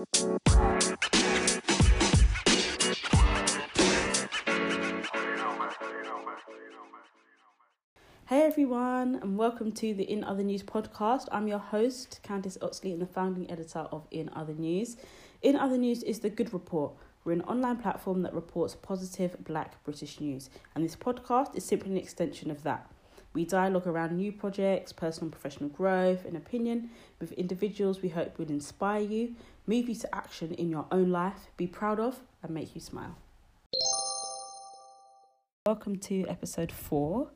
Hey everyone, and welcome to the In Other News podcast. I'm your host, Candice Oxley, and the founding editor of In Other News. In Other News is the Good Report. We're an online platform that reports positive black British news, and this podcast is simply an extension of that. We dialogue around new projects, personal and professional growth, and opinion with individuals we hope will inspire you, move you to action in your own life, be proud of, and make you smile. Welcome to episode four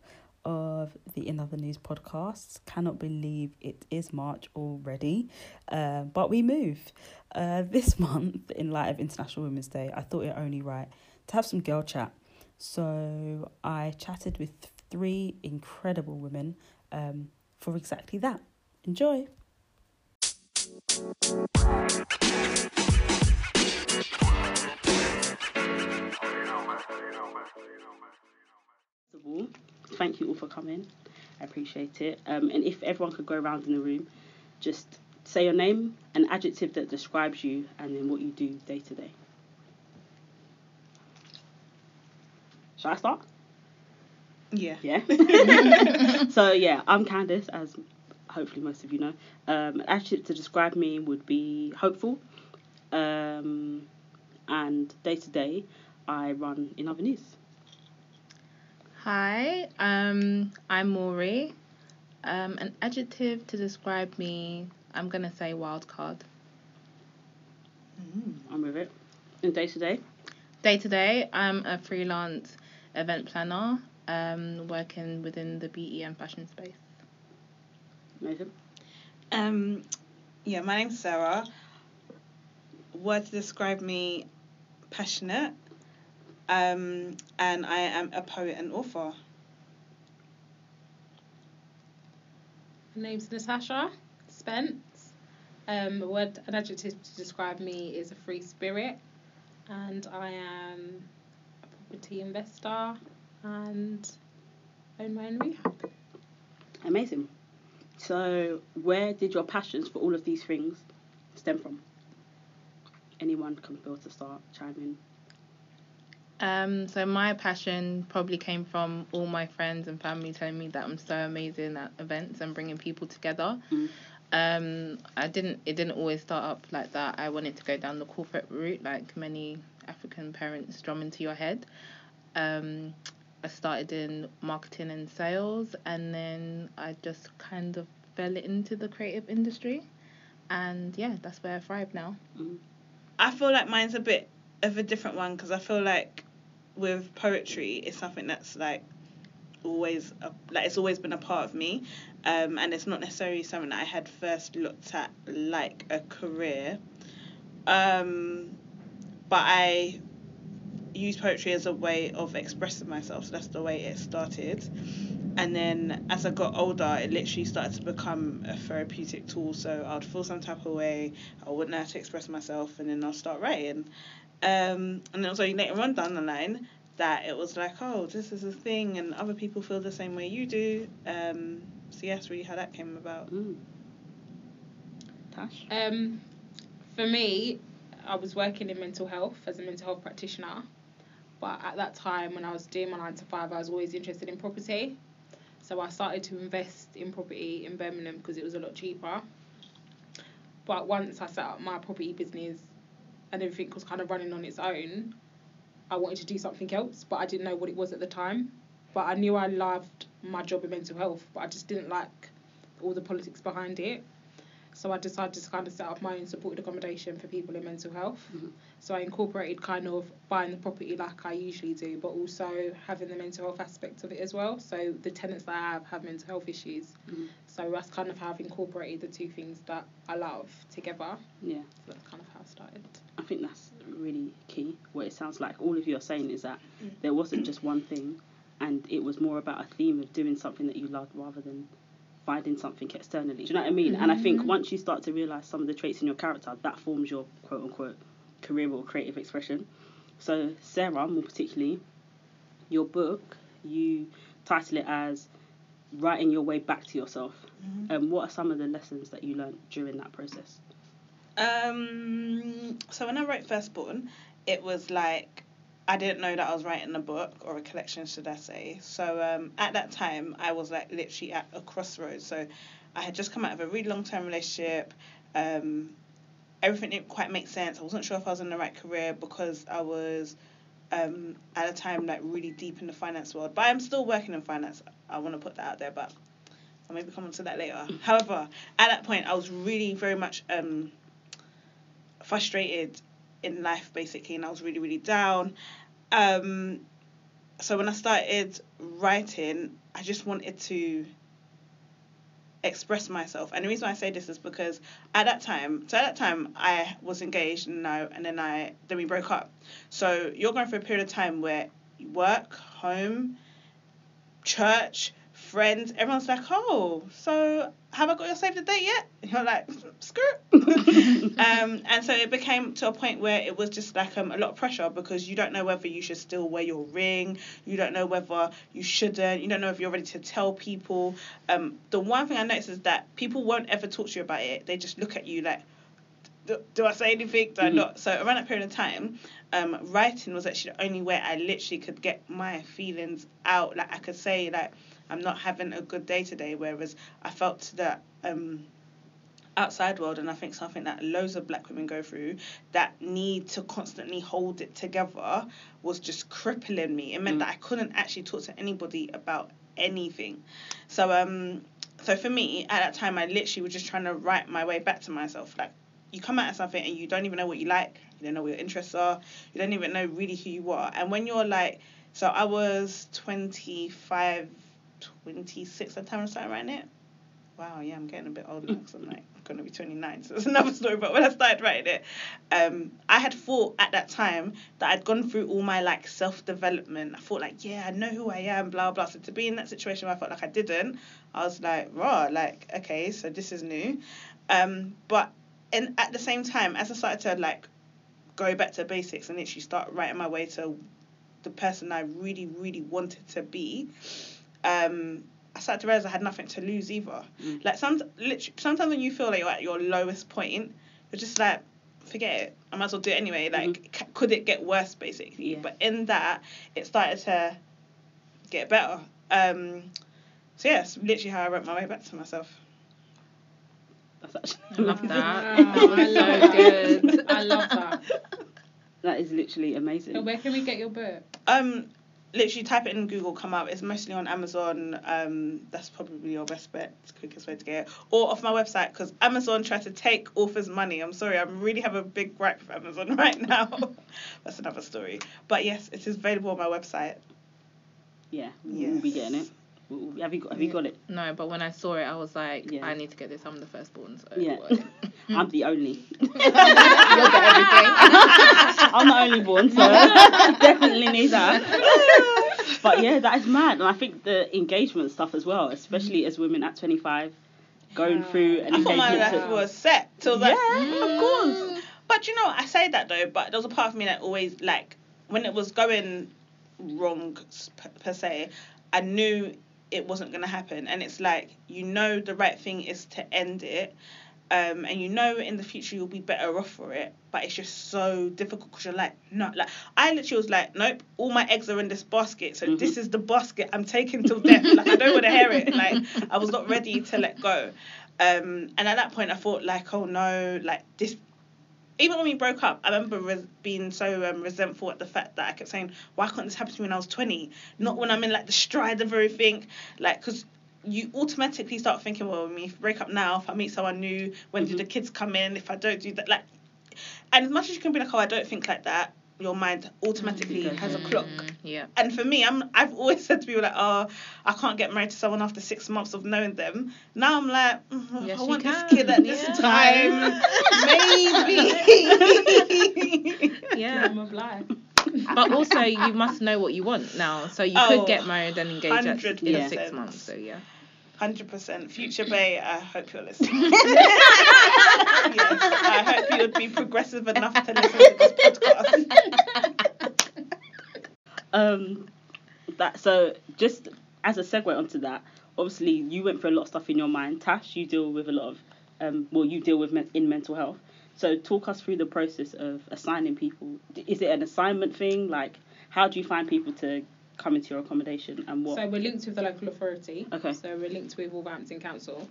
of the In Other News podcast. Cannot believe it is March already, uh, but we move. Uh, this month, in light of International Women's Day, I thought it only right to have some girl chat. So I chatted with three incredible women um, for exactly that. Enjoy. First of all, thank you all for coming. I appreciate it. Um, and if everyone could go around in the room, just say your name, an adjective that describes you, and then what you do day to day. Shall I start? Yeah. Yeah. so yeah, I'm Candice, as hopefully most of you know. Um, an adjective to describe me would be hopeful. Um, and day to day, I run in other news. Hi, um, I'm Maury. Um, an adjective to describe me, I'm gonna say wild card. I'm with it. And day to day, Day to day, I'm a freelance event planner, um, working within the BE and fashion space. Nathan. Um, yeah, my name's Sarah. Word to describe me, passionate. Um, and I am a poet and author. My name's Natasha Spence. Um, a word, an adjective to describe me is a free spirit, and I am a property investor and own my own rehab. Amazing. So, where did your passions for all of these things stem from? Anyone can feel to start chiming. Um, so my passion probably came from all my friends and family telling me that I'm so amazing at events and bringing people together. Mm. Um, I didn't. It didn't always start up like that. I wanted to go down the corporate route, like many African parents drum into your head. Um, I started in marketing and sales, and then I just kind of fell into the creative industry, and yeah, that's where I thrive now. I feel like mine's a bit of a different one because I feel like with poetry, it's something that's like always a, like it's always been a part of me, um, and it's not necessarily something that I had first looked at like a career, um, but I use poetry as a way of expressing myself. So that's the way it started. And then as I got older, it literally started to become a therapeutic tool. So I'd feel some type of way, I wouldn't know how to express myself, and then I'll start writing. Um, and then it was only later on down the line that it was like, oh, this is a thing, and other people feel the same way you do. Um, so yes, really how that came about. Mm. Tash. Um, for me, I was working in mental health as a mental health practitioner, but at that time when I was doing my nine to five, I was always interested in property. So I started to invest in property in Birmingham because it was a lot cheaper. But once I set up my property business and everything was kind of running on its own, I wanted to do something else, but I didn't know what it was at the time. But I knew I loved my job in mental health, but I just didn't like all the politics behind it. So I decided to kind of set up my own supported accommodation for people in mental health. Mhm. So I incorporated kind of buying the property like I usually do, but also having the mental health aspect of it as well. So the tenants that I have have mental health issues. Mhm. So that's kind of how I've incorporated the two things that I love together. Yeah. So that's kind of how I started. I think that's really key. What it sounds like all of you are saying is that Mm. there wasn't just one thing, and it was more about a theme of doing something that you loved rather than finding something externally. Do you know what I mean? And I think Mhm. once you start to realize some of the traits in your character, that forms your quote unquote career or creative expression. So Sarah, more particularly, your book, you title it as writing your way back to yourself. And what are some of the lessons that you learned during that process? Um, Um, so when I wrote Firstborn, it was like I didn't know that I was writing a book or a collection, should I say. So um, at that time, I was like literally at a crossroads. So I had just come out of a really long term relationship. Um, everything didn't quite make sense. I wasn't sure if I was in the right career because I was um, at a time like really deep in the finance world. But I'm still working in finance. I want to put that out there, but I'll maybe come on to that later. However, at that point, I was really very much um, frustrated in life basically, and I was really really down. Um, so when I started writing, I just wanted to express myself. And the reason I say this is because at that time, so at that time I was engaged and now and then I then we broke up. So you're going through a period of time where you work, home, church, friends, everyone's like, oh, so have I got your save the date yet? And you're like, screw. um, and so it became to a point where it was just like um, a lot of pressure because you don't know whether you should still wear your ring, you don't know whether you shouldn't, you don't know if you're ready to tell people. Um, the one thing I noticed is that people won't ever talk to you about it. They just look at you like, do, do I say anything? Do I Mhm. not? So around that period of time, um, writing was actually the only way I literally could get my feelings out. Like I could say like I'm not having a good day today, whereas I felt that um, outside world, and I think something that loads of black women go through, that need to constantly hold it together was just crippling me. It meant Mm. that I couldn't actually talk to anybody about anything. So um, so for me at that time, I literally was just trying to write my way back to myself. Like you come out of something and you don't even know what you like, you don't know what your interests are, you don't even know really who you are. And when you're like, so I was 25, 26 at the time I started writing it. Wow, yeah, I'm getting a bit older because I'm like going to be 29, so it's another story. But when I started writing it, um, I had thought at that time that I'd gone through all my like self development. I thought like, yeah, I know who I am, blah blah. So to be in that situation where I felt like I didn't, I was like, raw, like okay, so this is new. Um, but and at the same time, as I started to like go back to basics and literally start writing my way to the person I really really wanted to be, um, I started to realize I had nothing to lose either. Mm. Like some literally sometimes when you feel like you're at your lowest point, you're just like, forget it. I might as well do it anyway. Like, c- could it get worse basically? Yeah. But in that, it started to get better. Um, so yeah, literally how I wrote my way back to myself. That's I love that. Wow, I love so that. good. I love that. that is literally amazing. So where can we get your book? Um, literally type it in Google, come up. It's mostly on Amazon. Um, that's probably your best bet. It's the quickest way to get it. Or off my website because Amazon try to take authors' money. I'm sorry, I really have a big gripe with Amazon right now. that's another story. But yes, it is available on my website. Yeah, we'll be getting it. We'll- Have you got, have you got it? No, but when I saw it, I was like, Yeah. I need to get this. I'm the firstborn. So Yeah. I'm the only. You'll get everything. I'm the only born, so definitely need that. but yeah, that is mad, and I think the engagement stuff as well, especially mm-hmm. as women at 25, going Yeah. through an I thought my life to- was set. So I was like, Yeah, of mm. course. But you know, I say that though, but there was a part of me that always like when it was going wrong per, per se, I knew it wasn't gonna happen, and it's like you know the right thing is to end it. Um, and you know in the future you'll be better off for it, but it's just so difficult because you're like, no, like I literally was like, nope, all my eggs are in this basket, so Mhm. this is the basket I'm taking till death. like I don't want to hear it. Like I was not ready to let go. Um, and at that point I thought like, oh no, like this even when we broke up, I remember res- being so um, resentful at the fact that I kept saying, "Why can't this happen to me when I was 20? Not when I'm in like the stride of everything." Like, because you automatically start thinking, "Well, if we break up now, if I meet someone new, when do Mhm. the kids come in? If I don't do that, like." And as much as you can be like, "Oh, I don't think like that," your mind automatically Mm, has a clock. Mm, yeah. And for me, I'm I've always said to people like, "Oh, I can't get married to someone after six months of knowing them." Now I'm like, mm, Yes, I you want this kid at this Yeah. time, maybe. Yeah. Time of life. But also, you must know what you want now. So you Oh, could get married and engaged at, in 100%. six months. So yeah. Hundred percent. Future Bay, I hope you're listening. yes, I hope you would be progressive enough to listen to this podcast. Um, that so just as a segue onto that, obviously you went through a lot of stuff in your mind. Tash, you deal with a lot of, um, well, you deal with men- in mental health. So talk us through the process of assigning people. Is it an assignment thing? Like, how do you find people to come into your accommodation and what? So we're linked with the local authority. Okay. So we're linked with Wolverhampton Council.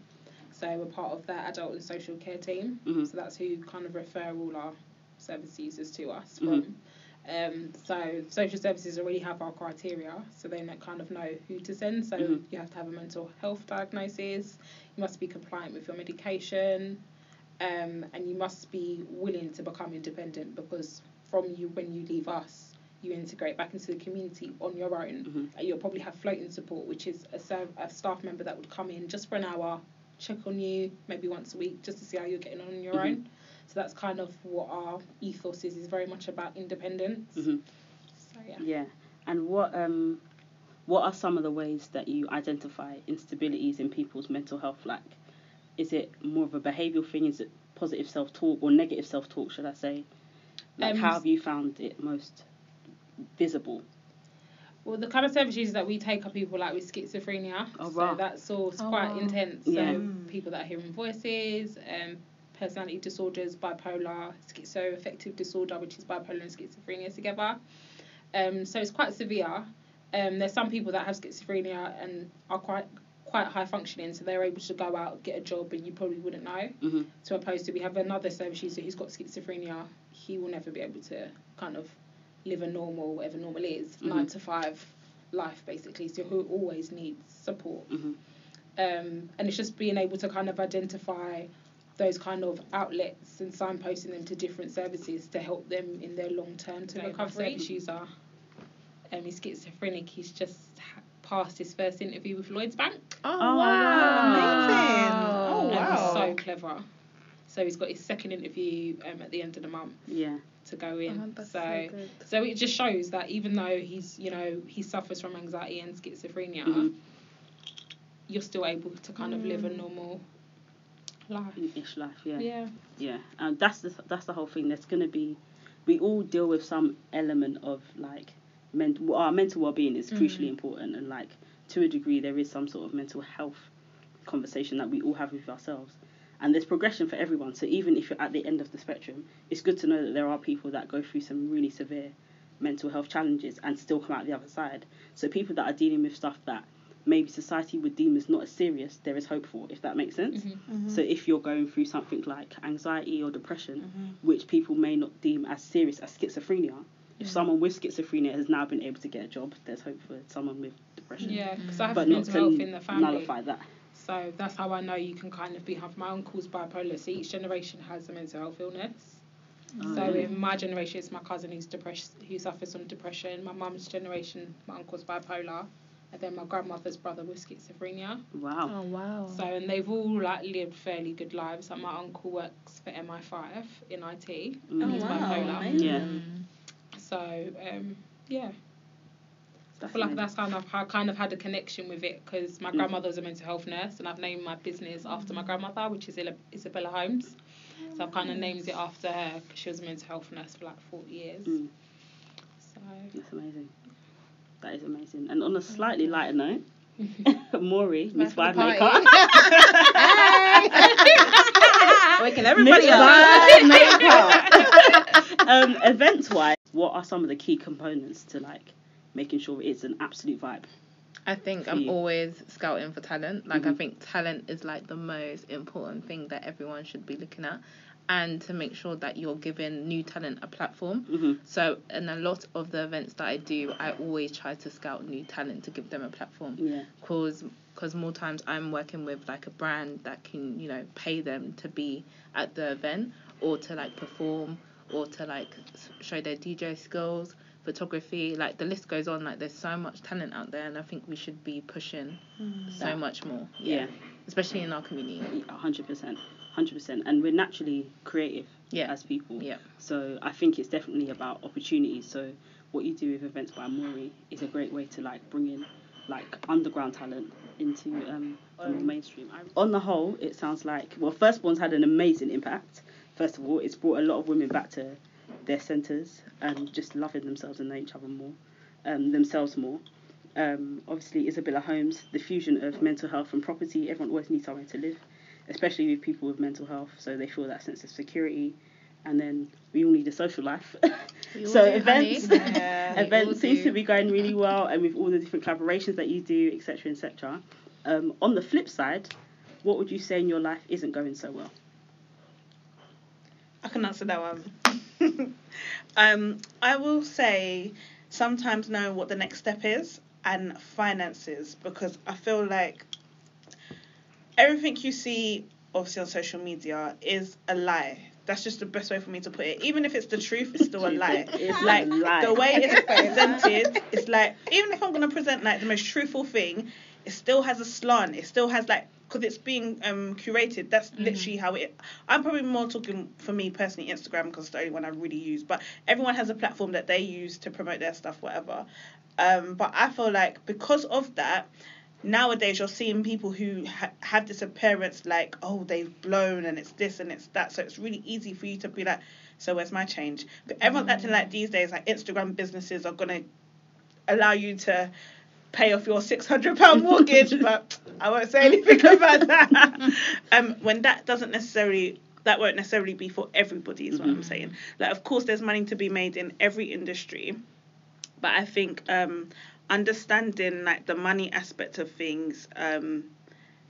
So we're part of their adult and social care team. Mhm. So that's who kind of refer all our service users to us Mhm. Um, so social services already have our criteria, so they kind of know who to send. So Mhm. you have to have a mental health diagnosis. You must be compliant with your medication, um, and you must be willing to become independent because from you when you leave us, you integrate back into the community on your own. Mhm. Uh, You'll probably have floating support, which is a, serv- a staff member that would come in just for an hour, check on you maybe once a week, just to see how you're getting on on your Mhm. own. So that's kind of what our ethos is. is very much about independence. Mhm. So yeah. Yeah. And what um, what are some of the ways that you identify instabilities in people's mental health? Like, is it more of a behavioural thing? Is it positive self talk or negative self talk? Should I say? Like, Um, how have you found it most visible? Well, the kind of services that we take are people like with schizophrenia. Oh, so that's all Oh, quite wow. intense. So Yeah. people that are hearing voices, um, personality disorders, bipolar, schizoaffective disorder, which is bipolar and schizophrenia together. Um, so it's quite severe. Um, there's some people that have schizophrenia and are quite quite high functioning, so they're able to go out get a job and you probably wouldn't know. hmm To opposed to we have another service user who's got schizophrenia, he will never be able to kind of live a normal, whatever normal is, Mhm. nine to five life basically. So who always needs support. hmm Um, and it's just being able to kind of identify those kind of outlets and signposting them to different services to help them in their long term to Like recovery. myself. are, um, he's schizophrenic. He's just ha- passed his first interview with Lloyds Bank. Oh, Oh, wow. amazing. Oh, And wow. he's so clever. So he's got his second interview um, at the end of the month Yeah. To go in. Oh, so, so so it just shows that even though he's, you know, he suffers from anxiety and schizophrenia, Mhm. you're still able to kind of live a Mm. normal life. Ish life. Yeah. Yeah. Yeah, and that's the that's the whole thing. There's gonna be, we all deal with some element of like, mental our mental well being is crucially Mm. important, and like to a degree there is some sort of mental health conversation that we all have with ourselves, and there's progression for everyone. So even if you're at the end of the spectrum, it's good to know that there are people that go through some really severe mental health challenges and still come out the other side. So people that are dealing with stuff that maybe society would deem as not as serious, there is hope for, if that makes sense. Mhm. So if you're going through something like anxiety or depression, Mhm. which people may not deem as serious as schizophrenia, if someone with schizophrenia has now been able to get a job, there's hope for someone with depression. Yeah, because I have But not mental to health in the family. nullify that. So that's how I know you can kind of be have my uncle's bipolar. So each generation has a mental health illness. Oh, so really? in my generation, it's my cousin who's depressed, who suffers from depression. My mum's generation, my uncle's bipolar, and then my grandmother's brother with schizophrenia. Wow. Oh, wow. So and they've all like lived fairly good lives. Like my uncle works for MI5 in IT, Mm. and he's Oh, wow, bipolar. amazing. Yeah. So um, yeah. I feel like amazing. that's kind of how I kind of had a connection with it because my Mm. grandmother was a mental health nurse and I've named my business after my grandmother, which is Isabella Holmes. So I've kind of named it after her because she was a mental health nurse for like 40 years. Mm, So that's amazing. That is amazing. And on a slightly lighter note, Maury, Miss Five. Maker. Waking everybody Miss up. Maker. um, events wise, what are some of the key components to like making sure it's an absolute vibe? I think I'm you? always scouting for talent. Like I Mhm. think talent is like the most important thing that everyone should be looking at, and to make sure that you're giving new talent a platform. hmm So in a lot of the events that I do, I always try to scout new talent to give them a platform. Yeah. Cause because more times I'm working with like a brand that can you know pay them to be at the event or to like perform or to like show their DJ skills, photography. Like the list goes on. Like there's so much talent out there, and I think we should be pushing so That- much more. Yeah. especially in our community. A hundred percent, hundred percent, and we're naturally creative Yeah. as people. Yeah. So I think it's definitely about opportunities. So what you do with events by Maury is a great way to like bring in like underground talent into um, the more mainstream. On the whole, it sounds like well, Firstborn's had an amazing impact. First of all, it's brought a lot of women back to their centres and just loving themselves and knowing each other more, um, themselves more. Um, obviously, Isabella Holmes, the fusion of mental health and property. Everyone always needs somewhere to live, especially with people with mental health, so they feel that sense of security and then we all need a social life. So do, events. Yeah. Events seems to be going really well, and with all the different collaborations that you do, etc., etc. Um, on the flip side, what would you say in your life isn't going so well? I can answer that one. um, I will say sometimes knowing what the next step is and finances because I feel like everything you see obviously on social media is a lie. That's just the best way for me to put it. Even if it's the truth, it's still a lie. It's a like lie. the way it's presented, it's like even if I'm gonna present like the most truthful thing, it still has a slant. It still has like because it's being um curated. That's literally how it. I'm probably more talking for me personally Instagram because it's the only one I really use. But everyone has a platform that they use to promote their stuff, whatever. Um, but I feel like because of that, nowadays you're seeing people who ha- have this appearance like oh they've blown and it's this and it's that. So it's really easy for you to be like, so where's my change? But everyone's acting like these days like Instagram businesses are gonna allow you to pay off your six hundred pound mortgage, but I won't say anything about that. um, when that doesn't necessarily that won't necessarily be for everybody is what I'm saying. Like of course there's money to be made in every industry, but I think um, understanding like the money aspect of things um,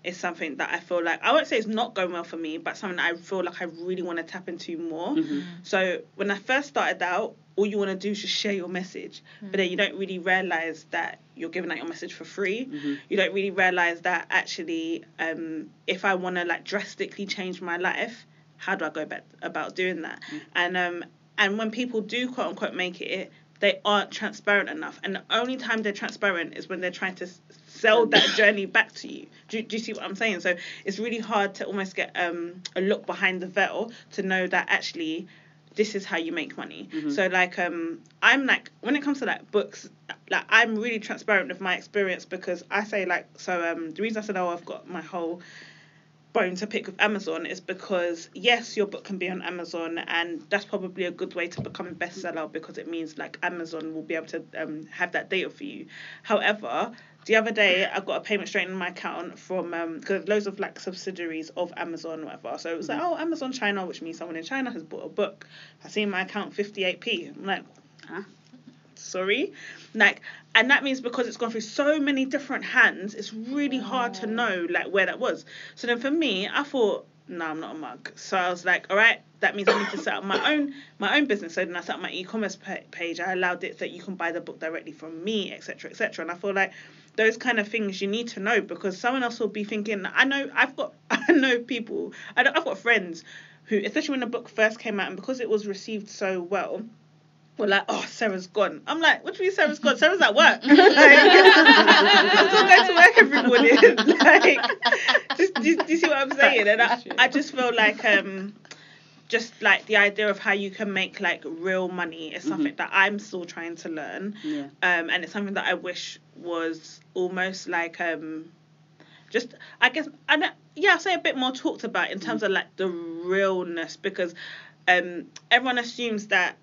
is something that I feel like I won't say it's not going well for me, but something that I feel like I really want to tap into more. So when I first started out, all you want to do is just share your message, but then you don't really realize that you're giving out your message for free. You don't really realize that actually, um, if I want to like drastically change my life, how do I go about about doing that? And um, and when people do quote unquote make it, they aren't transparent enough. And the only time they're transparent is when they're trying to s- sell that journey back to you. Do, do you see what I'm saying? So it's really hard to almost get um, a look behind the veil to know that actually this is how you make money. So like um I'm like when it comes to like books, like I'm really transparent with my experience because I say like so um the reason I said oh I've got my whole bone to pick with Amazon is because yes, your book can be on Amazon, and that's probably a good way to become a bestseller because it means like Amazon will be able to um, have that data for you. However, the other day I got a payment straight in my account from um because loads of like subsidiaries of Amazon whatever. So it was like oh Amazon China, which means someone in China has bought a book. I see in my account fifty eight p. I'm like, Huh? sorry like and that means because it's gone through so many different hands it's really hard to know like where that was so then for me i thought no i'm not a mug so i was like all right that means i need to set up my own my own business so then i set up my e-commerce pa- page i allowed it that you can buy the book directly from me etc etc and i feel like those kind of things you need to know because someone else will be thinking i know i've got i know people I know, i've got friends who especially when the book first came out and because it was received so well were like, oh, Sarah's gone. I'm like, what do you mean Sarah's gone? Sarah's at work. like, I'm still going to work every morning. like, just, do, you- do you see what I'm saying? And I, I just feel like, um, just like the idea of how you can make like real money is something that I'm still trying to learn. Yeah. Um, and it's something that I wish was almost like, um, just I guess I don't, yeah, I'll say a bit more talked about in terms of like the realness because um everyone assumes that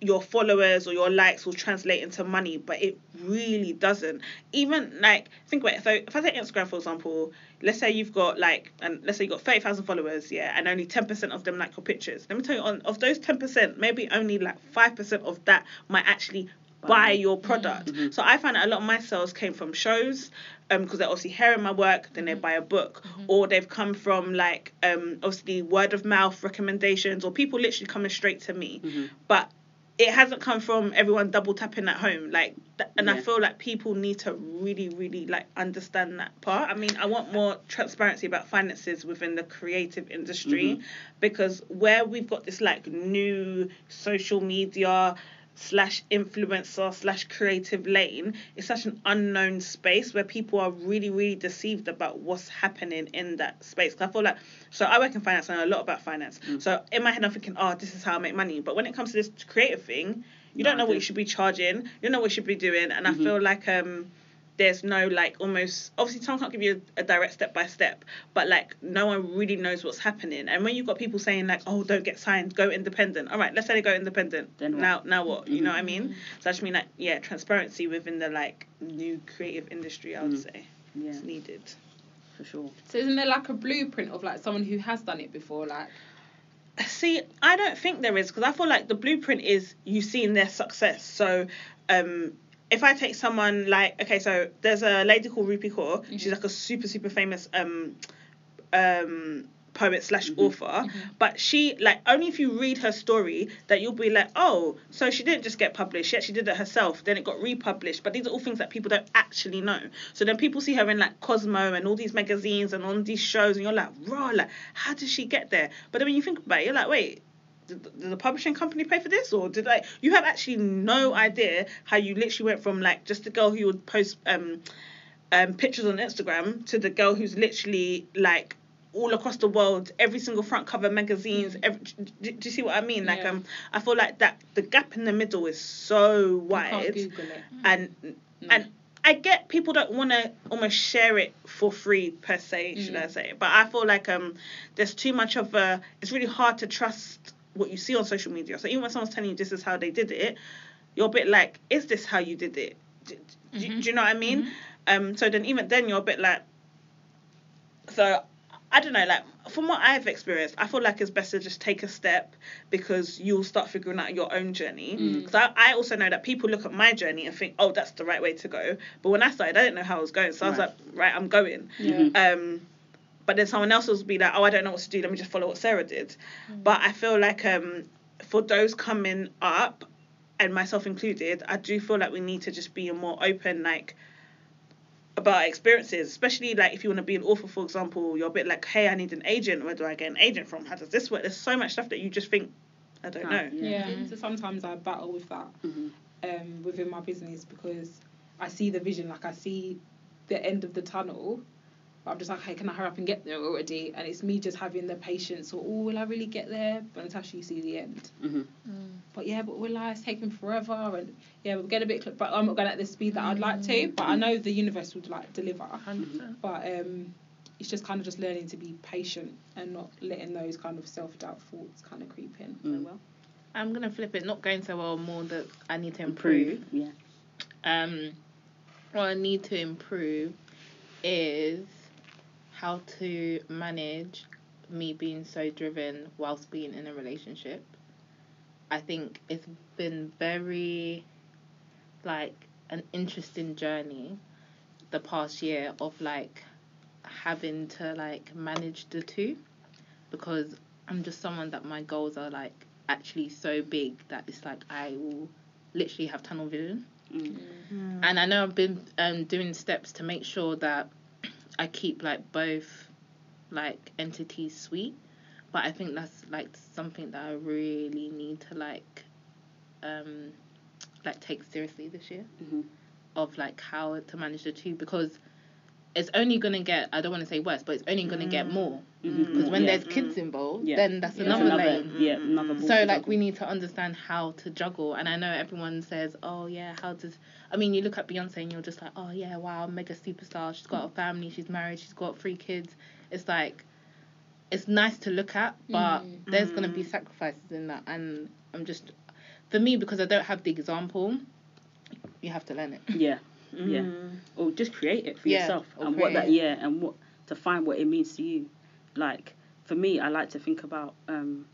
your followers or your likes will translate into money, but it really doesn't. Even like think about it. So if I take Instagram for example, let's say you've got like and let's say you've got thirty thousand followers, yeah, and only ten percent of them like your pictures. Let me tell you, on of those ten percent, maybe only like five percent of that might actually buy your product. So I find that a lot of my sales came from shows, um, because they're obviously hearing my work, then they buy a book, or they've come from like um obviously word of mouth recommendations, or people literally coming straight to me. But it hasn't come from everyone double tapping at home like th- and i feel like people need to really really like understand that part. I mean i want more transparency about finances within the creative industry mm-hmm. because where we've got this like new social media slash influencer slash creative lane it's such an unknown space where people are really really deceived about what's happening in that space. 'Cause i feel like so i work in finance and i know a lot about finance. So in my head i'm thinking oh this is how i make money. But when it comes to this creative thing you No don't know what you should be charging you don't know what you should be doing. And i feel like um there's no like almost obviously someone can't give you a, a direct step by step but like no one really knows what's happening and when you've got people saying like oh don't get signed go independent all right let's say they go independent Then what? now now what you know what i mean so i just mean like yeah transparency within the like new creative industry i would Mm. say Yeah, is needed for sure. So isn't there like a blueprint of like someone who has done it before? Like See, I don't think there is because I feel like the blueprint is you seeing their success. So, um, if I take someone like okay, so there's a lady called Rupi Kaur. She's like a super super famous um um poet slash author. But she like only if you read her story that you'll be like oh so she didn't just get published. She actually did it herself. Then it got republished. But these are all things that people don't actually know. So then people see her in like cosmo and all these magazines and on these shows and you're like raw like how did she get there? But then when you think about it you're like wait did the- did the publishing company pay for this or did I you have actually no idea how you literally went from like just a girl who would post um um pictures on Instagram to the girl who's literally like all across the world every single front cover magazines every, do, do you see what I mean like Yeah. um I feel like that the gap in the middle is so wide can't Google it. and and I get people don't want to almost share it for free per se, should I say? But I feel like um there's too much of a. It's really hard to trust what you see on social media. So even when someone's telling you this is how they did it, you're a bit like, is this how you did it? Do, do- do you know what I mean? Um. So then even then you're a bit like. So I don't know, like from what I've experienced, I feel like it's best to just take a step because you'll start figuring out your own journey. Because I, I also know that people look at my journey and think, oh, that's the right way to go. But when I started, I didn't know how I was going, so I was like, right, I'm going. Yeah. Um, but then someone else will be like, oh, I don't know what to do. Let me just follow what Sarah did. But I feel like um, for those coming up, and myself included, I do feel like we need to just be more open, like about experiences, especially like if you want to be an author, for example, you're a bit like, hey, I need an agent. Where do I get an agent from? How does this work? There's so much stuff that you just think, I don't know. Yeah. Yeah. So sometimes I battle with that Mhm. um, within my business because I see the vision, like I see the end of the tunnel. But I'm just like, hey, can I hurry up and get there already? And it's me just having the patience, or oh, will I really get there? But until you see the end. Mhm. But yeah, but will I? It's taking forever, and yeah, we'll get a bit. Cl- but I'm not going at the speed that I'd like to. But I know the universe would like deliver. 100%. But um, it's just kind of just learning to be patient and not letting those kind of self doubt thoughts kind of creep in. Mm. well. I'm gonna flip it. Not going so well. More that I need to improve. Improve. Yeah. Um, what I need to improve is how to manage me being so driven whilst being in a relationship. I think it's been very like an interesting journey the past year of like having to like manage the two because I'm just someone that my goals are like actually so big that it's like I will literally have tunnel vision. Mm. And I know I've been um, doing steps to make sure that I keep like both like entities sweet, but I think that's like something that I really need to like um like take seriously this year Mhm. of like how to manage the two because it's only gonna get I don't want to say worse, but it's only gonna get more Mhm. because when yeah. there's kids involved, Yeah. then that's Yeah. Another, another, lane. yeah, another ball So like juggle. we need to understand how to juggle, and I know everyone says, "Oh yeah, how does?" I mean, you look at Beyonce and you're just like, "Oh yeah, wow, mega superstar. She's got a family. She's married. She's got three kids." It's like, it's nice to look at, but Mm. there's gonna be sacrifices in that, and I'm just, for me, because I don't have the example, you have to learn it. Yeah. Yeah. Mm. Or just create it for Yeah, yourself and what that create yeah and what to find what it means to you. Like for me, I like to think about um,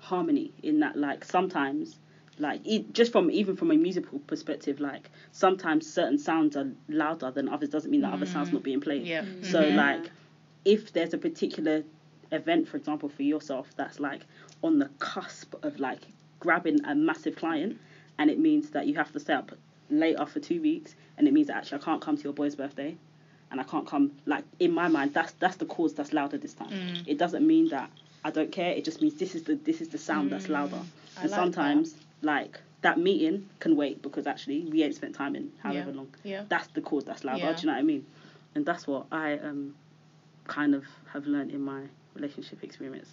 harmony in that. Like sometimes, like e- just from even from a musical perspective, like sometimes certain sounds are louder than others. Doesn't mean that other sounds not being played. Yeah. So Mhm. like, if there's a particular event, for example, for yourself that's like on the cusp of like grabbing a massive client, and it means that you have to stay up later for two weeks, and it means that actually I can't come to your boy's birthday, and I can't come. Like in my mind, that's that's the cause that's louder this time. Mm. It doesn't mean that I don't care. It just means this is the this is the sound that's louder. Mm. I and like sometimes like that meeting can wait because actually we ain't spent time in however Yeah. long Yeah. that's the cause that's louder. Yeah. Do you know what I mean? And that's what I um kind of have learned in my relationship experience.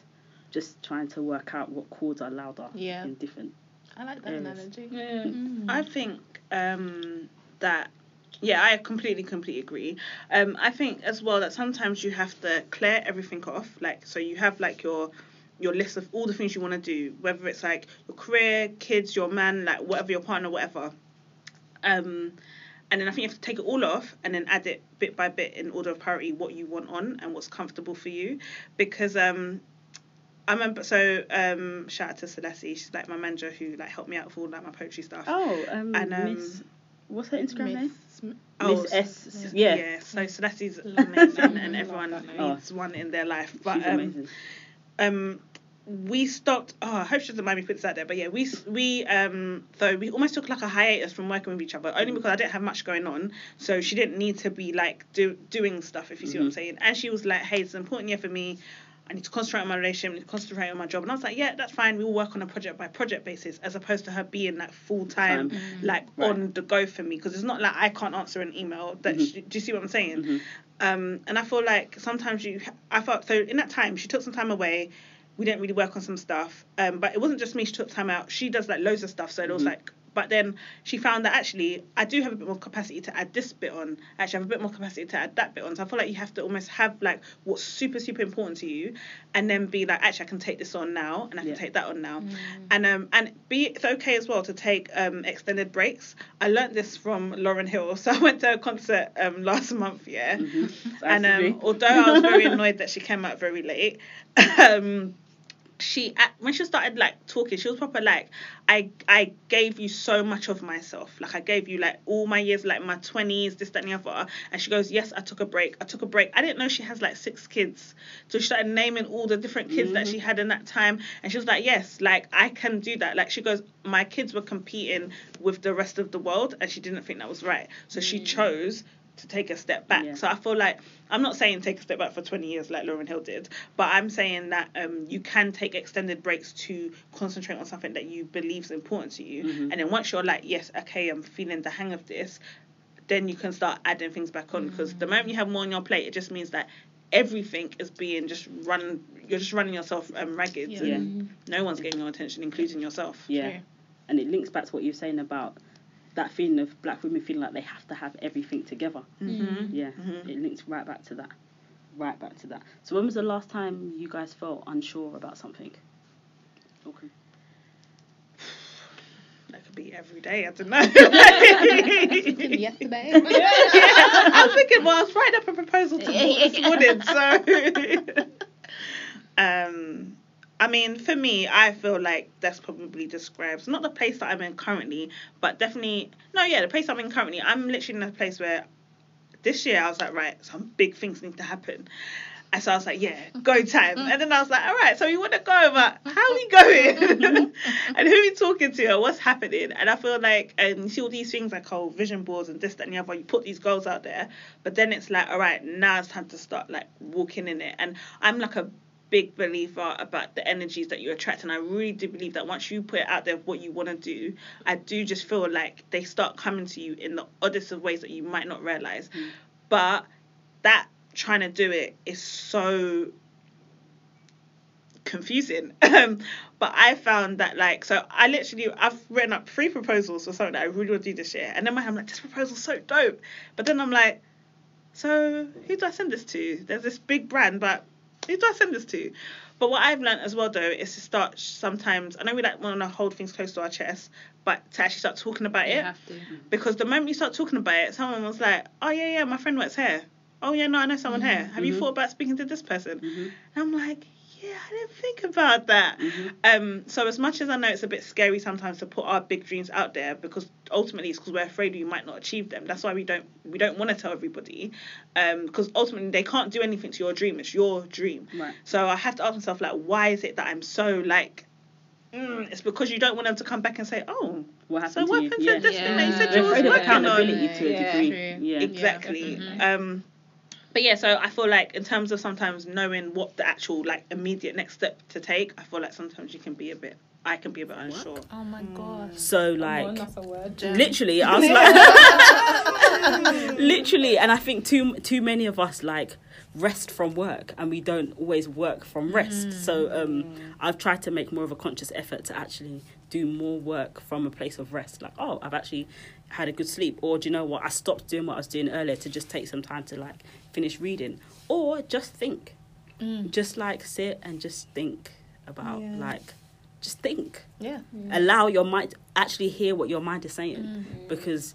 Just trying to work out what chords are louder Yeah. in different. I like that Areas. analogy. Yeah. I think um, that yeah, I completely completely agree. Um, I think as well that sometimes you have to clear everything off. Like so, you have like your your list of all the things you want to do, whether it's like your career, kids, your man, like whatever your partner, whatever. Um, and then I think you have to take it all off and then add it bit by bit in order of priority what you want on and what's comfortable for you, because um, I remember. So um, shout out to Celeste. She's like my manager who like helped me out with all like my poetry stuff. Oh, um, And, um, Miss, what's her Instagram name? Miss- Oh, Miss S. Yeah. yeah. So Celeste's amazing, and everyone Love that name. needs one in their life. But She's um, um we stopped oh i hope she doesn't mind me putting this out there but yeah we we um so we almost took like a hiatus from working with each other only because i didn't have much going on so she didn't need to be like do doing stuff if you see what i'm Mhm. saying and she was like hey it's an important year for me I need to concentrate on my relationship, I need to concentrate on my job. And I was like, yeah, that's fine. We will work on a project by project basis as opposed to her being like full time, Time. like Right. on the go for me. Because it's not like I can't answer an email. That Mhm. she, do you see what I'm saying? Mhm. Um, and I feel like sometimes you, I felt so in that time she took some time away. We didn't really work on some stuff, um, but it wasn't just me. She took time out. She does like loads of stuff, so it was Mhm. like. But then she found that actually I do have a bit more capacity to add this bit on. Actually, I have a bit more capacity to add that bit on. So I feel like you have to almost have like what's super super important to you, and then be like, actually, I can take this on now, and I can Yeah. take that on now, and um and be it's okay as well to take um extended breaks. I learned this from Lauryn Hill. So I went to a concert um last month, yeah. Mhm. And um, although I was very annoyed that she came out very late, um, she when she started like talking, she was proper like, I I gave you so much of myself. Like I gave you like all my years, like my twenties, this, that, and the other. And she goes, yes, I took a break. I took a break. I didn't know she has like six kids, so she started naming all the different kids that Mhm. she had in that time. And she was like, yes, like I can do that. Like she goes, my kids were competing with the rest of the world, and she didn't think that was right. So she chose to take a step back. Yeah. So I feel like I'm not saying take a step back for 20 years like Lauryn Hill did, but I'm saying that um, you can take extended breaks to concentrate on something that you believe is important to you. Mhm. And then once you're like, yes, okay, I'm feeling the hang of this, then you can start adding things back on. Because the moment you have more on your plate, it just means that everything is being just run. You're just running yourself um, ragged. Yeah. and No one's getting your attention, including yourself. Yeah. True. And it links back to what you're saying about that feeling of black women feeling like they have to have everything together. Mm-hmm. Yeah. Mhm. It links right back to that. Right back to that. So when was the last time you guys felt unsure about something? Okay. That could be every day. I don't know. Yesterday. yeah, I was thinking, well, I was writing up a proposal to this morning, so. um, I mean, for me, I feel like that's probably describes not the place that I'm in currently, but definitely no, yeah, the place I'm in currently. I'm literally in a place where this year I was like, right, some big things need to happen. And so I was like, yeah, go time. And then I was like, all right, so we want to go, but how are we going? and who are we talking to and what's happening? And I feel like, and you see all these things like, oh, vision boards and this, that, and the other, you put these goals out there, but then it's like, all right, now it's time to start like walking in it. And I'm like a big believer about the energies that you attract and I really do believe that once you put it out there what you want to do I do just feel like they start coming to you in the oddest of ways that you might not realize. Mm. But that trying to do it is so confusing. But I found that like so I literally I've written up three proposals for something that I really want to do this year and then my I'm like this proposal's so dope. But then I'm like so who do I send this to? There's this big brand but who do I send this to but what I've learned as well though is to start sometimes I know we like want to hold things close to our chest but to actually start talking about You it have to. because the moment you start talking about it, someone was like, "Oh yeah, yeah, my friend works here. Oh yeah, no, I know someone here. Have you Mhm. thought about speaking to this person?" Mhm. And I'm like, "Yeah, I didn't think about that." Mhm. Um, so as much as I know it's a bit scary sometimes to put our big dreams out there, because ultimately it's because we're afraid we might not achieve them. That's why we don't we don't want to tell everybody, um, because ultimately they can't do anything to your dream. It's your dream. Right. So I have to ask myself like, why is it that I'm so like. Mm, it's because you don't want them to come back and say, "Oh, What happened so to what you? happened yeah. to this thing that you Yeah. said They're you was afraid of working on?" accountability to a Yeah, degree. true. Yeah. exactly Mhm. um but yeah so i feel like in terms of sometimes knowing what the actual like immediate next step to take i feel like sometimes you can be a bit i can be a bit unsure Oh my gosh. So like word. literally I was like literally and I think too too many of us like rest from work and we don't always work from rest. So um I've tried to make more of a conscious effort to actually do more work from a place of rest. Like, oh, I've actually had a good sleep or do you know what? I stopped doing what I was doing earlier to just take some time to like finish reading or just think. Mm. Just like sit and just think about Yeah. like just think Yeah. Mm. allow your mind actually hear what your mind is saying Mm-hmm. because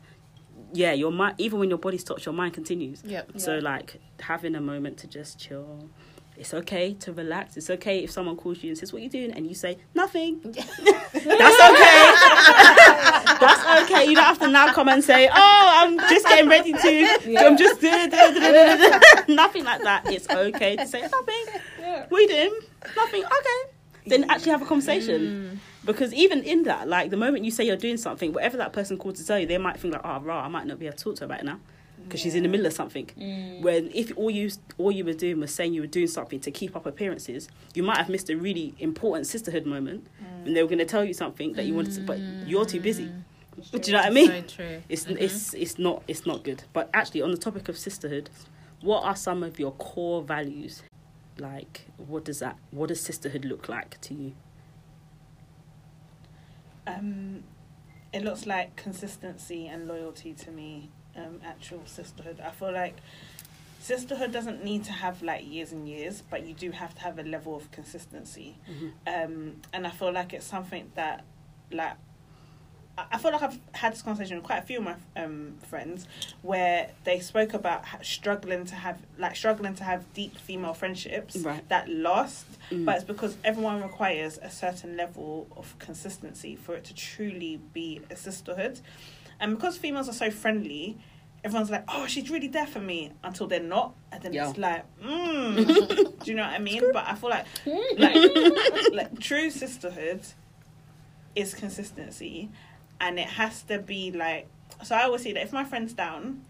yeah your mind even when your body stops your mind continues Yep. so like having a moment to just chill It's okay to relax. It's okay if someone calls you and says, "What are you doing?" and you say nothing. That's okay. That's okay. You don't have to now come and say, "Oh, I'm just getting ready to. I'm just doing nothing like that." It's okay to say nothing. Yeah. What are you doing? Nothing. Okay. Then actually have a conversation. Mm. Because even in that, like the moment you say you're doing something, whatever that person called to tell you, they might think like, "Oh, rah, I might not be able to talk to her right now." Because she's in the middle of something. Mm. When if all you all you were doing was saying you were doing something to keep up appearances, you might have missed a really important sisterhood moment, mm. and they were going to tell you something that you wanted to, but mm. you're too busy. Do you know what I mean? So true. It's mm-hmm. it's it's not it's not good. But actually, on the topic of sisterhood, what are some of your core values? Like, what does that? What does sisterhood look like to you? Um, it looks like consistency and loyalty to me. Um, actual sisterhood. I feel like sisterhood doesn't need to have like years and years, but you do have to have a level of consistency. Um, and I feel like it's something that, like, I I feel like I've had this conversation with quite a few of my um, friends where they spoke about struggling to have like struggling to have deep female friendships Right. that last, Mm. but it's because everyone requires a certain level of consistency for it to truly be a sisterhood, and because females are so friendly. Everyone's like, "Oh, she's really there for me," until they're not, and then Yeah. it's like, mm. "Do you know what I mean?" But I feel like, like, like true sisterhood is consistency and it has to be like so I always say that if my friend's down,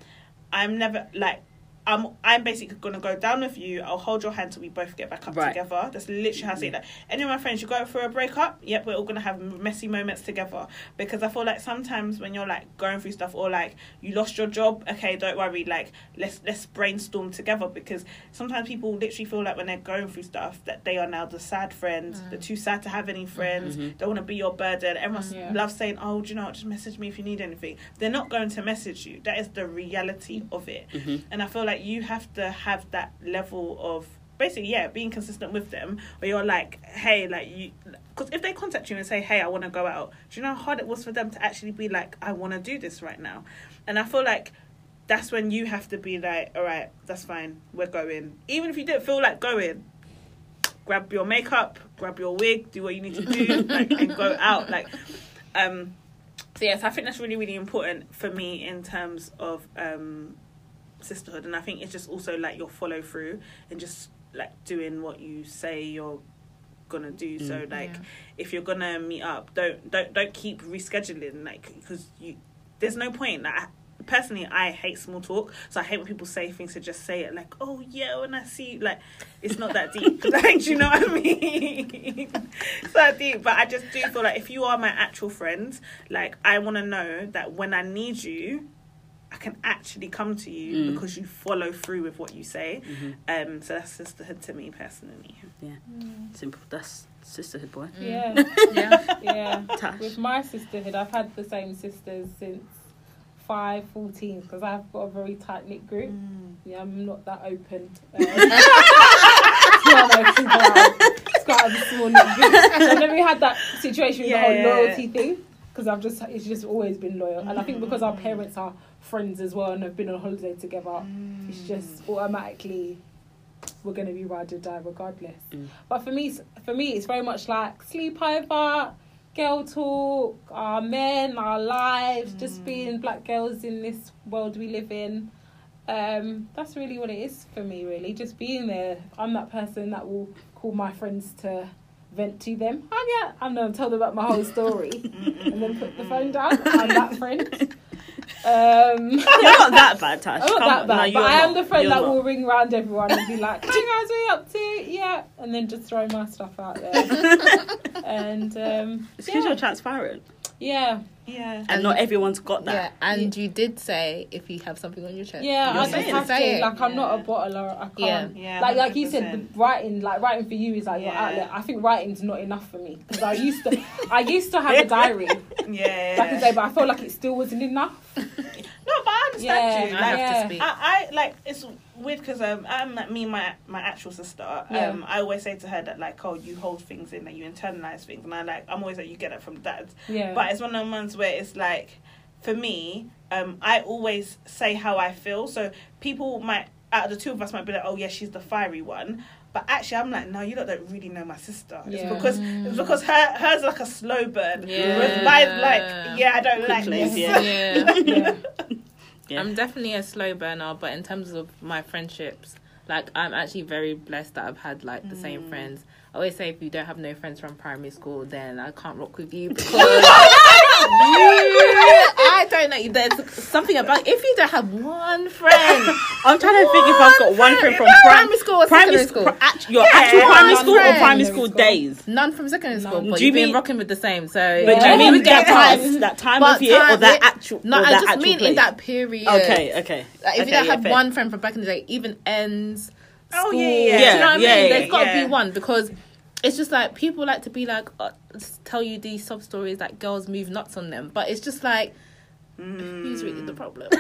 I'm never like I'm I'm basically gonna go down with you. I'll hold your hand till we both get back up Right. together. That's literally how I say that. Any of my friends, you go through a breakup, yep, we're all gonna have messy moments together. Because I feel like sometimes when you're like going through stuff or like you lost your job, okay, don't worry, like let's let's brainstorm together because sometimes people literally feel like when they're going through stuff that they are now the sad friend. They're mm. too sad to have any friends. Mm-hmm. Don't want to be your burden. Everyone Yeah. loves saying, "Oh, do you know what? Just message me if you need anything." They're not going to message you. That is the reality of it. Mm-hmm. And I feel like you have to have that level of basically, yeah, being consistent with them. Where you're like, hey, like you, because if they contact you and say, hey, I want to go out, do you know how hard it was for them to actually be like, I want to do this right now? And I feel like that's when you have to be like, all right, that's fine, we're going. Even if you didn't feel like going, grab your makeup, grab your wig, do what you need to do, like, and go out. Like, um, so yes, I think that's really, really important for me in terms of um, sisterhood, and I think it's just also like your follow through and just like doing what you say you're gonna do. Mm. So like, Yeah. if you're gonna meet up, don't don't don't keep rescheduling, like because you there's no point. Like, I- personally, I hate small talk, so I hate when people say things to just say it like, "Oh yeah," when I see you. like, it's not that deep. like, do you know what I mean? it's that deep, but I just do feel like if you are my actual friend, like I want to know that when I need you. I can actually come to you Mm. because you follow through with what you say. Um, so that's sisterhood to me personally. Yeah, simple. That's sisterhood, boy. Yeah, Yeah. yeah. Tash. With my sisterhood, I've had the same sisters since five, 14, because I've got a very tight knit group. Yeah, I'm not that open. Um, it's not like super out. It's quite a small knit group. So I've never had that situation with Yeah, the whole yeah, yeah. loyalty thing. Because I've just, it's just always been loyal. And I think because our parents are friends as well and have been on holiday together, it's just automatically we're going to be ride or die regardless. Mm. But for me, it's- for me, it's very much like sleepover, girl talk, our men, our lives, just being black girls in this world we live in. Um, that's really what it is for me. Really, just being there. I'm that person that will call my friends to vent to them. Oh yeah, and then tell them about my whole story, and then put the phone down. I'm that friend. Um, You're not that bad, Tash. I'm not Come that bad, No, but I am not. the friend that not. will ring round everyone and be like, "What you guys what you up to?" Yeah, and then just throw my stuff out there. and um, It's because yeah. you're transparent, yeah, Yeah. and, And- not everyone's got Yeah, that. and you did say if you have something on your chest. yeah. You're I just saying have Say to. it. Like, I'm not a Yeah. bottler. I can't. Yeah, yeah like, like you said, 100%. the writing, like writing for you is like your outlet. I think writing's not enough for me because I used to, I used to have a diary Yeah. back in the day, but I felt like it still wasn't enough. No, but I understand you. Yeah, I Like, have to speak. I, I like it's weird because um I'm like me and my my actual sister um Yeah. I always say to her that like oh you hold things in that you internalize things and I like I'm always like you get that from dad Yeah, but it's one of the ones where it's like for me um I always say how I feel so people might out of the two of us might be like oh yeah she's the fiery one But actually, I'm like, no, you lot don't really know my sister. It's Yeah. because it's because her hers like a slow burn. Yeah. Whereas mine's like, yeah, I don't like Quickly, this. yeah. Yeah. Yeah. I'm definitely a slow burner, but in terms of my friendships, like I'm actually very blessed that I've had like the Mm. same friends. I always say if you don't have no friends from primary school, then I can't rock with you because you, I don't know. There's something about if you don't have one friend, I'm trying to think if I've got one friend from prim- primary school or primary secondary school. school. Act- your actual Yeah. primary One school or primary school school. days? None from secondary school, but Do you you've been mean- rocking with the same. So But yeah, do you mean that time, that time But of year or that yeah. actual? No, or I just mean place? in that period. Okay, okay. Like, if okay, you don't yeah, have fair. one friend from back in the day, even ends. Oh, School, yeah, yeah. Do you know what I Yeah, mean? yeah, There's got to be one because it's just like people like to be like uh, tell you these sob stories that girls move nuts on them, but it's just like who's really the problem? the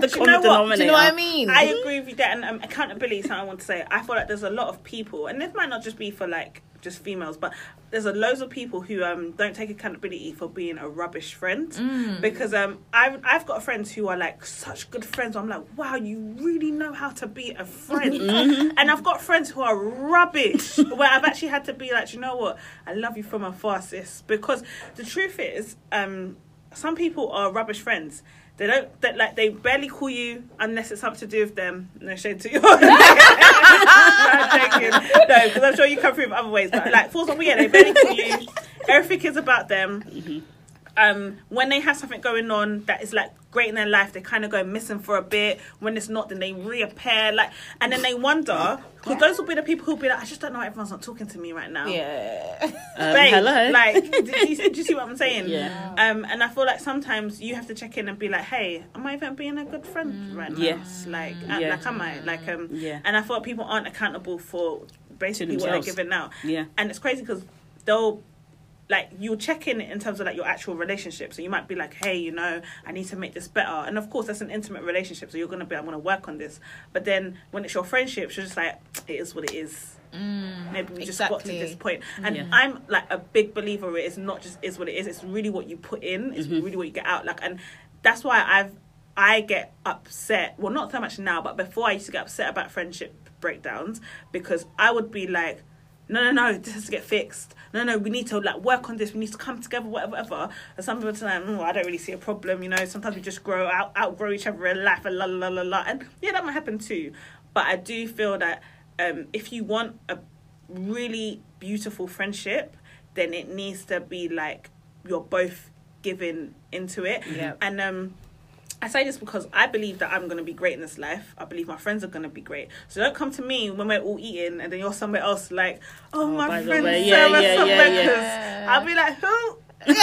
Do you common know what? denominator. Do you know what I mean? I agree with you there, and um, accountability is something I want to say. I feel like there's a lot of people, and this might not just be for like just females, but there's a loads of people who um don't take accountability for being a rubbish friend. Mm. Because um I've I've got friends who are like such good friends. I'm like, wow, you really know how to be a friend. Mm-hmm. and I've got friends who are rubbish, where I've actually had to be like, you know what, I love you from afar, sis. Because the truth is, um, some people are rubbish friends. They don't that like they barely call you unless it's something to do with them. No shade to you. no, because I'm sure you come through in other ways. But like for example, yeah, they barely call you. Everything is about them. Um, when they have something going on that is like great in their life, they kind of go missing for a bit. When it's not, then they reappear. Like, and then they wonder because those will be the people who'll be like, I just don't know why everyone's not talking to me right now. yeah. Um, Babe, hello. Like, do you, do you see what I'm saying? Yeah. Um, and I feel like sometimes you have to check in and be like, "Hey, am I even being a good friend right now? Yes. Like, uh, Yeah. like, am I? Like, um, Yeah. And I thought people aren't accountable for basically what they're themselves. giving out. Yeah. And it's crazy because they'll like you'll check in in terms of like your actual relationship. So you might be like, hey, you know, I need to make this better. And of course, that's an intimate relationship. So you're gonna be, I'm gonna work on this. But then when it's your friendship, you're just like, it is what it is. Maybe we just got to this point. And Yeah. I'm like a big believer. It's not just is what it is. It's really what you put in. It's Mm-hmm. really what you get out. Like, and that's why I've I get upset. Well, not so much now, but before I used to get upset about friendship breakdowns because I would be like, no, no, no, this has to get fixed. No, no, we need to like work on this. We need to come together, whatever, whatever. And some people are like, mm, I don't really see a problem. You know, sometimes we just grow out, outgrow each other in life, and la la la la. And yeah, that might happen too. But I do feel that um, if you want a really beautiful friendship, then it needs to be like you're both giving into it. Yeah. And um, I say this because I believe that I'm going to be great in this life. I believe my friends are going to be great. So don't come to me when we're all eating and then you're somewhere else like, oh, Oh, my by the friend way, yeah, Sarah yeah, somewhere. yeah, 'cause yeah. I'll be like, who? this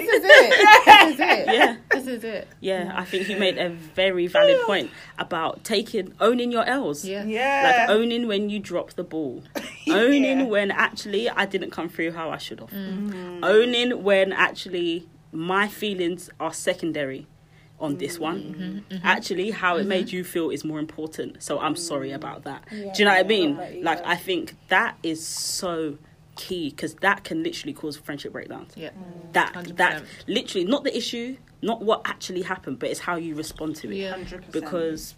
is it. This is it. Yeah. This is it. Yeah, I think you made a very valid point about taking owning your L's. Yeah. Yeah. Like owning when you drop the ball. Owning Yeah. when actually I didn't come through how I should have. Mm-hmm. Owning when actually my feelings are secondary on this one. Mm-hmm. Actually, how it made you feel is more important. So I'm sorry about that. Do you know what I mean? Like I think that is so key because that can literally cause friendship breakdowns. Yeah. That 100%. that literally not the issue, not what actually happened, but it's how you respond to it Yeah. 100%. because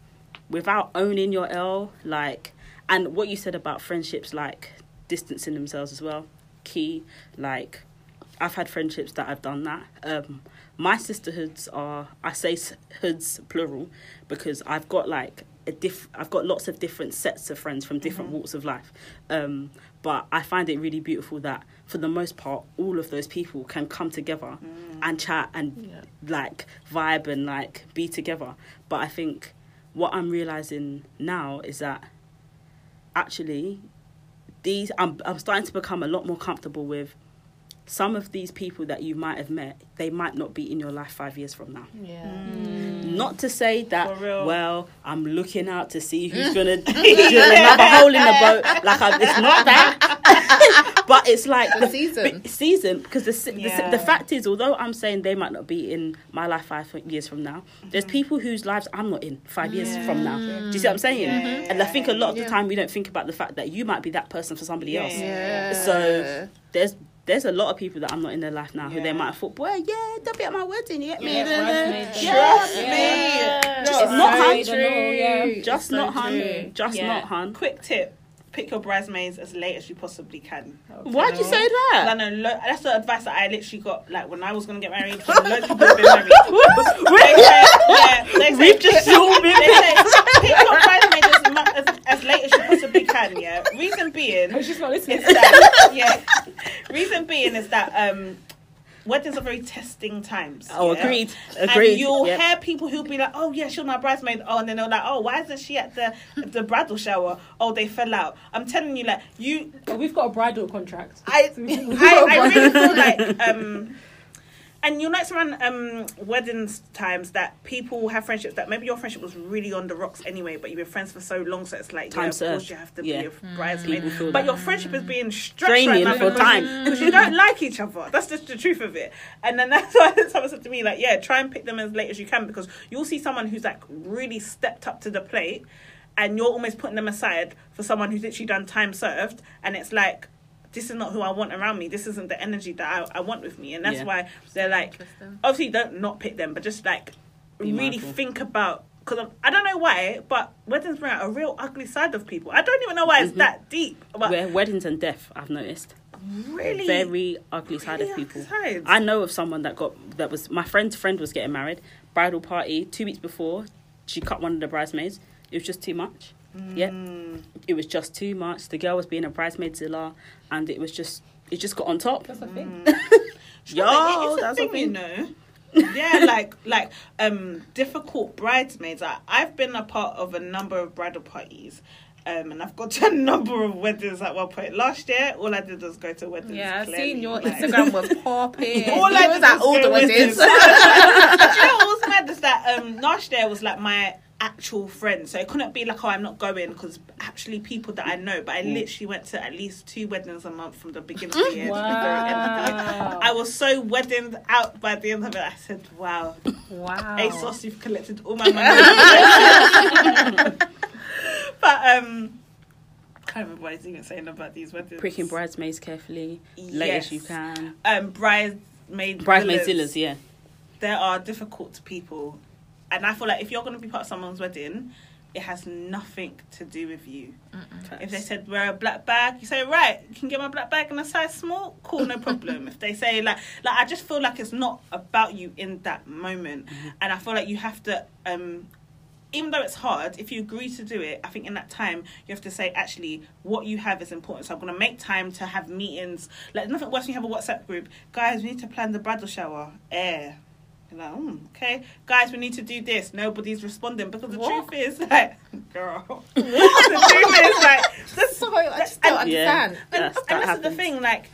without owning your L, like, and what you said about friendships, like distancing themselves as well, key. Like, I've had friendships that I've done that. Um, my sisterhoods are, I say hoods plural, because I've got like a diff. I've got lots of different sets of friends from different walks of life. Um, but I find it really beautiful that, for the most part, all of those people can come together and chat and Yeah. like vibe and like be together. But I think what I'm realizing now is that actually these I'm I'm starting to become a lot more comfortable with some of these people that you might have met, they might not be in your life five years from now. Yeah. Mm. Mm. Not to say that, well, I'm looking out to see who's going to drill another hole in the boat. Like, I, it's not that. but it's like The season. b- season, because the, se- the, Yeah. the fact is, although I'm saying they might not be in my life five years from now, there's mm-hmm. people whose lives I'm not in five years from now. Do you see what I'm saying? Yeah. And I think a lot of the time we don't think about the fact that you might be that person for somebody Yeah. else. Yeah. So there's there's a lot of people that I'm not in their life now who they might have thought, well, yeah, they'll be at my wedding, you get me? Yeah, bridesmaids. Trust Yeah. me. It's No, not I- hun. True. Just So not hun. true. Just Yeah. not hun. Quick tip: pick your bridesmaids as late as you possibly can. Why'd you say I that? know lo- that's the advice that I literally got. Like when I was gonna get married, loads of people have been married. They say, yeah, they say, We've just pick, zoomed in. they say, pick your bridesmaids as, mu- as, as late as you possibly can. Yeah. Reason being Oh, she's not listening. is that yeah. Reason being is that um, weddings are very testing times. Oh, yeah? agreed. Agreed. And you'll Yep. hear people who'll be like, "Oh yeah, she was my bridesmaid." Oh, and then they're like, "Oh, why isn't she at the the bridal shower?" Oh, they fell out. I'm telling you, like you, But we've got a bridal contract. I, I, I really feel like, um, and you'll notice around um, weddings times that people have friendships that maybe your friendship was really on the rocks anyway, but you've been friends for so long, so it's like, Time yeah, of course served. you have to Yeah. be a bridesmaid. But your friendship is being stretched Draining right now for time. because you don't like each other. That's just the truth of it. And then that's why someone said to me, like, yeah, try and pick them as late as you can because you'll see someone who's like really stepped up to the plate and you're almost putting them aside for someone who's literally done time served and it's like this is not who I want around me. This isn't the energy that I, I want with me. And that's Yeah. why they're like, obviously don't not pick them, but just like Be really mindful. think about because I don't know why, but weddings bring out a real ugly side of people. I don't even know why it's Mhm. that deep, but Where weddings and death, I've noticed. really Very ugly side really of people. sides. I know of someone that got that was my friend's friend was getting married, bridal party two weeks before. She cut one of the bridesmaids. It was just too much. Yeah, Mm. it was just too much. The girl was being a bridesmaidzilla, and it was just it just got on top. That's a thing. Yo, it's a that's thing, a you know. yeah, like like um difficult bridesmaids. I, I've been a part of a number of bridal parties. Um, and I've got to a number of weddings at one point. Last year, all I did was go to weddings. Yeah, I've seen your like- Instagram was popping. All I You did was at was all go the weddings. weddings. Do you know what was mad is that um, last year was like my actual friends. so it couldn't be like, oh, I'm not going because actually people that I know. But I literally went to at least two weddings a month from the beginning of the year to the end of the year. Wow. I was so wedding out by the end of it. I said, "Wow, wow. ASOS, you've collected all my money." but um, I can't remember what I was even saying about these weddings. Pricking bridesmaids carefully, late as you can. Um, bridesmaid Bridesmaids villas. zillas, yeah. There are difficult people, and I feel like if you're going to be part of someone's wedding, it has nothing to do with you. If they said wear a black bag, you say right, you can get my black bag in a size small. Cool, no problem. if they say like, like I just feel like it's not about you in that moment, and I feel like you have to. um even though it's hard, if you agree to do it, I think in that time you have to say, actually, what you have is important. So I'm going to make time to have meetings. Like nothing worse when you have a WhatsApp group. Guys, we need to plan the bridal shower. Air. You're like, mm, okay. Guys, we need to do this. Nobody's responding because the What? truth is, like, girl. the truth is, like, this, Sorry, I just don't and- Yeah. understand. and, That's- and that this is the thing, like,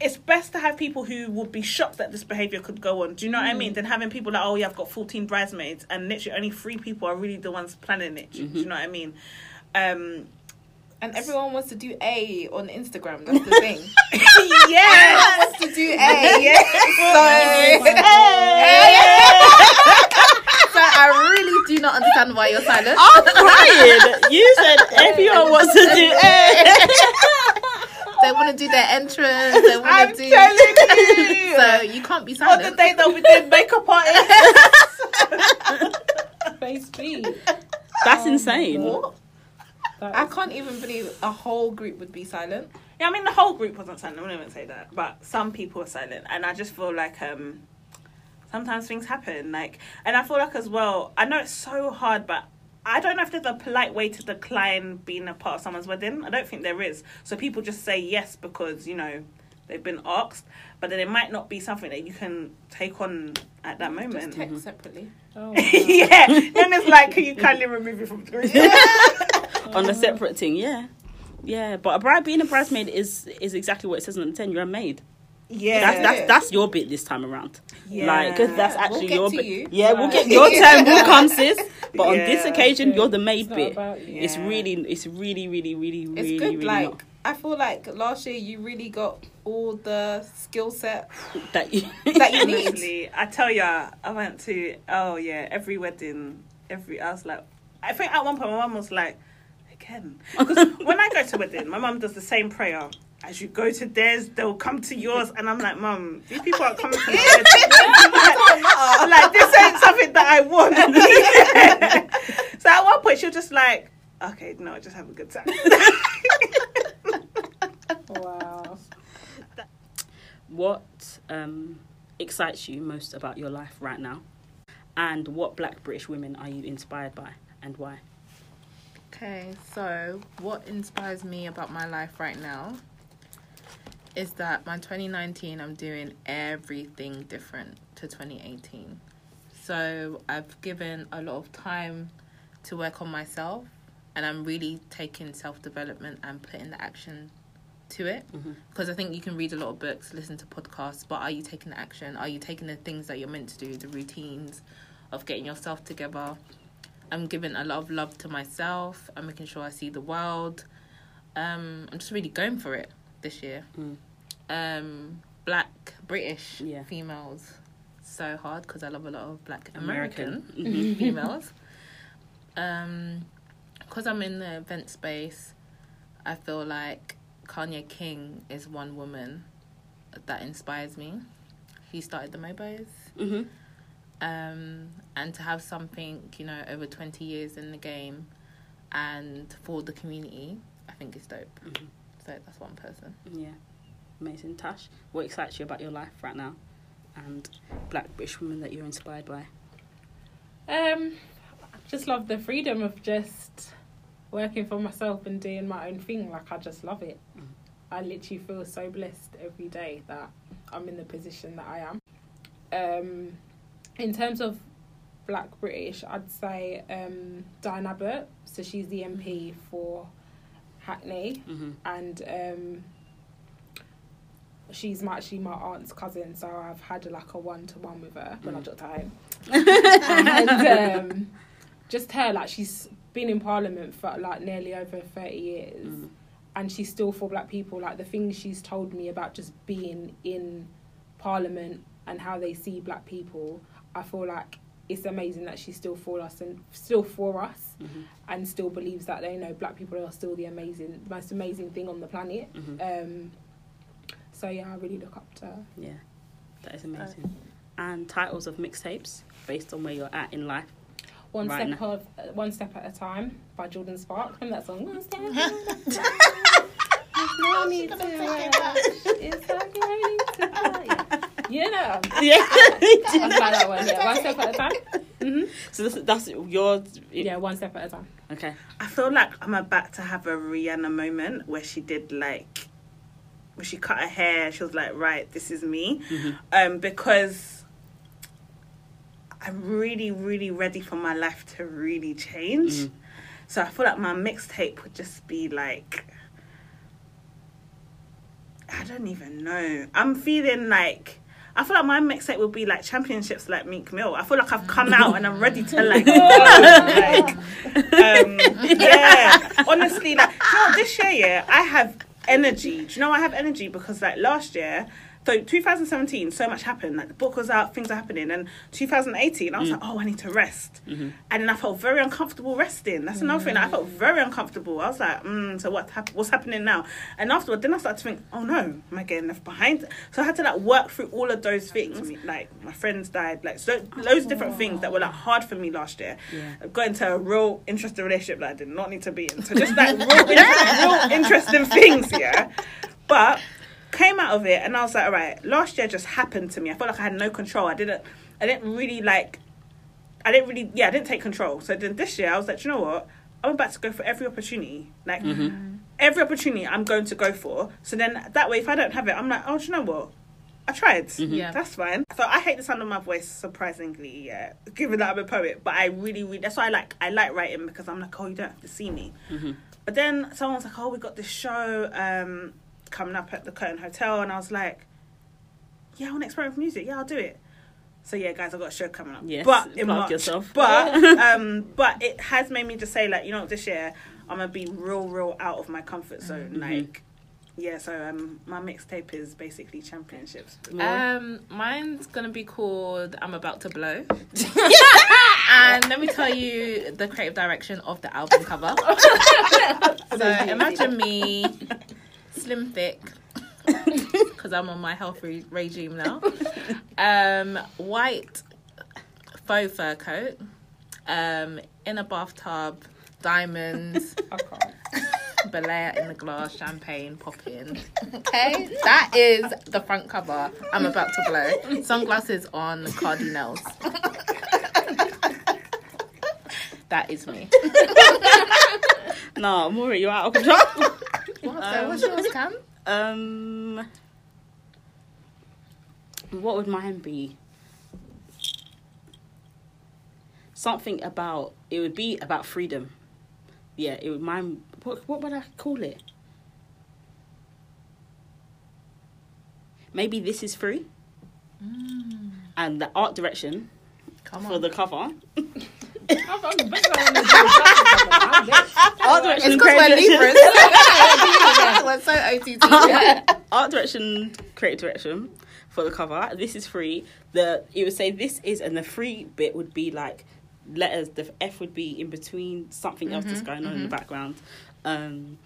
it's best to have people who would be shocked that this behavior could go on. Do you know what I mean? Than having people like, oh yeah, I've got fourteen bridesmaids, and literally only three people are really the ones planning it. Do you know what I mean? Um, And everyone wants to do A on Instagram. That's the thing. yeah, Everyone wants to do A. yeah. So I really do not understand why you're silent. I'm crying. You said everyone wants to do A. They want to do their entrance. They want I'm to do. telling you. So you can't be silent. On the day they'll be doing makeup artists. Face B. That's insane. What? That I is- can't even believe a whole group would be silent. Yeah, I mean the whole group wasn't silent. I wouldn't even say that, but some people were silent, and I just feel like um, sometimes things happen. Like, and I feel like as well. I know it's so hard, but I don't know if there's a polite way to decline being a part of someone's wedding. I don't think there is. So people just say yes because you know they've been asked, but then it might not be something that you can take on at that Just moment. text separately. Oh, yeah, then it's like, can you kindly remove it from the group? On a oh. separate thing, yeah. Yeah, but a bride being a bridesmaid is is exactly what it says on the tin. You're a maid. Yeah, That's that's that's your bit this time around. Yeah. Like, 'cause that's We'll actually get your to bit. you. Yeah, we'll get your turn. We'll come, sis. But on this occasion, you're the maid not bit. about you. It's really, it's really, really, really, It's really, good. really like not I feel like last year you really got all the skill set that you. that you need. Honestly, I tell ya, I went to oh yeah, every wedding, every I was like, I think at one point my mum was like, again, because when I go to wedding, my mum does the same prayer as you go to theirs, they'll come to yours, and I'm like, Mum, these people are coming to my like, like, this ain't something that I want. so at one point, she was just like, okay, no, just have a good time. Wow. What um, excites you most about your life right now? And what black British women are you inspired by and why? Okay, so what inspires me about my life right now is that my 2019 I'm doing everything different to 2018. So I've given a lot of time to work on myself and I'm really taking self development and putting the action to it mm-hmm. because I think you can read a lot of books, listen to podcasts, but are you taking the action? Are you taking the things that you're meant to do, the routines of getting yourself together? I'm giving a lot of love to myself. I'm making sure I see the world. Um, I'm just really going for it this year. Mm. Um, black British Yeah. females, so hard because I love a lot of black American. American, Mhm. females. Um, because I'm in the event space, I feel like Kanya King is one woman that inspires me. He started the Mobos hmm um, and to have something you know over 20 years in the game and for the community i think is dope Mhm. so that's one person Yeah, amazing. Tash, what excites you about your life right now? And black British women that you're inspired by? Um, I just love the freedom of just working for myself and doing my own thing. Like I just love it. Mm. I literally feel so blessed every day that I'm in the position that I am. Um, in terms of Black British, I'd say um, Diane Abbott. So she's the MP for Hackney, Mm-hmm. and um, she's my, actually my aunt's cousin. So I've had like a one to one with her when I Mm. dropped her home. and um, just her, like she's been in Parliament for like nearly over thirty years, Mm. and she's still for Black people. Like the things she's told me about just being in Parliament and how they see Black people, I feel like it's amazing that she's still for us and still for us, Mhm. and still believes that they know Black people are still the amazing, most amazing thing on the planet. Mhm. Um, so yeah, I really look up to her. Yeah, that is amazing. And titles of mixtapes based on where you're at in life. One Right step of uh, one step at a time by Jordin Sparks. Remember that song? One step at a time. No need to rush. It's like no need to rush. Yeah. You Yeah. I like that one. Yeah, one step at a time. hmm so that's, that's your. Yeah, one step at a time. Okay. I feel like I'm about to have a Rihanna moment where she did like, where she cut her hair. She was like, right, this is me. Mhm. Um, because I'm really, really ready for my life to really change. Mhm. So I feel like my mixtape would just be like, I don't even know. I'm feeling like. I feel like my mixtape will be like championships like Meek Mill. I feel like I've come out and I'm ready to like, like um, yeah. Honestly, like, you know, this year, yeah, I have energy. Do you know I have energy because like last year, so 2017, so much happened. Like the book was out, things are happening, and 2018, I was like, oh, I need to rest, Mhm. and then I felt very uncomfortable resting. That's another thing. I felt very uncomfortable. I was like, mm, so what? Hap- what's happening now? And afterward, then I started to think, oh no, am I getting left behind? So I had to like work through all of those things. Like my friends died, like so loads of different things that were like hard for me last year. Yeah. I got into a real interesting relationship that I did not need to be in. So just like real, real interesting things, yeah. But came out of it and I was like, all right, last year just happened to me. I felt like I had no control. I didn't I didn't really like I didn't really yeah, I didn't take control. So then this year I was like, you know what? I'm about to go for every opportunity. Like Mhm. every opportunity I'm going to go for. So then that way if I don't have it, I'm like, oh do you know what? I tried. Mhm. Yeah. That's fine. So I hate the sound of my voice, surprisingly, yeah. Given that I'm a poet. But I really, really that's why I like I like writing because I'm like, oh you don't have to see me. Mhm. But then someone's like, "Oh, we got this show um, coming up at the Curtain Hotel," and I was like, "Yeah, I want to experiment with music. Yeah, I'll do it." So yeah, guys, I've got a show coming up. Yes, but in March. yourself. But um, but it has made me just say like, you know, what, this year I'm gonna be real, real out of my comfort zone. Mhm. Like, yeah. So um, my mixtape is basically championships. Um, mine's gonna be called "I'm About to Blow," and let me tell you the creative direction of the album cover. so imagine me slim thick because I'm on my health re- regime now. Um, white faux fur coat. Um, in a bathtub, diamonds. Belaire in the glass, champagne popping. Okay, that is the front cover. I'm about to blow. Sunglasses on, cardinals. that is me. No, Maury, you're out of control. What? So what's yours, Cam? um, what would mine be? Something about it would be about freedom. Yeah, it would mine. What what would I call it? Maybe this is free. And the art direction Come for on. the cover. I'm, I'm the best I want to do is justice on them. I'm dead. Art direction. It's because we're creative direction. Libras. we're so OTT. art direction, creative direction for the cover. This is free. The it would say this is, and the free bit would be like letters. The F would be in between something else that's going on in the background. Um,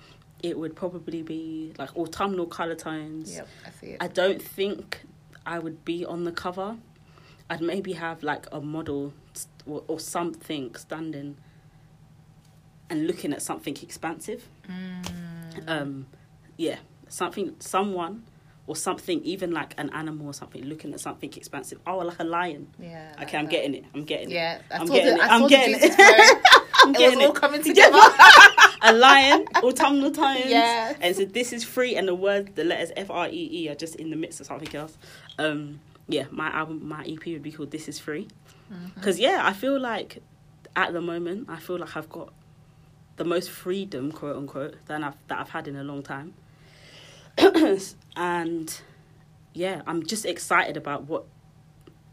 it would probably be like autumnal color tones. Yep, I see it. I don't think I would be on the cover. I'd maybe have like a model st- or, or something standing and looking at something expansive. Um, yeah, something, someone or something, even like an animal or something, looking at something expansive. Oh, like a lion. Yeah. Okay, I'm getting it. I'm getting Yeah, it. I I'm getting the, it. I'm getting it. I'm It was getting all coming together. a lion, autumnal times. Yes. And so this is free, and the word, the letters F R E E are just in the midst of something else. Um, yeah, my album, my EP would be called "This Is Free," because yeah, I feel like at the moment, I feel like I've got the most freedom, quote unquote, that I've that I've had in a long time. and yeah, I'm just excited about what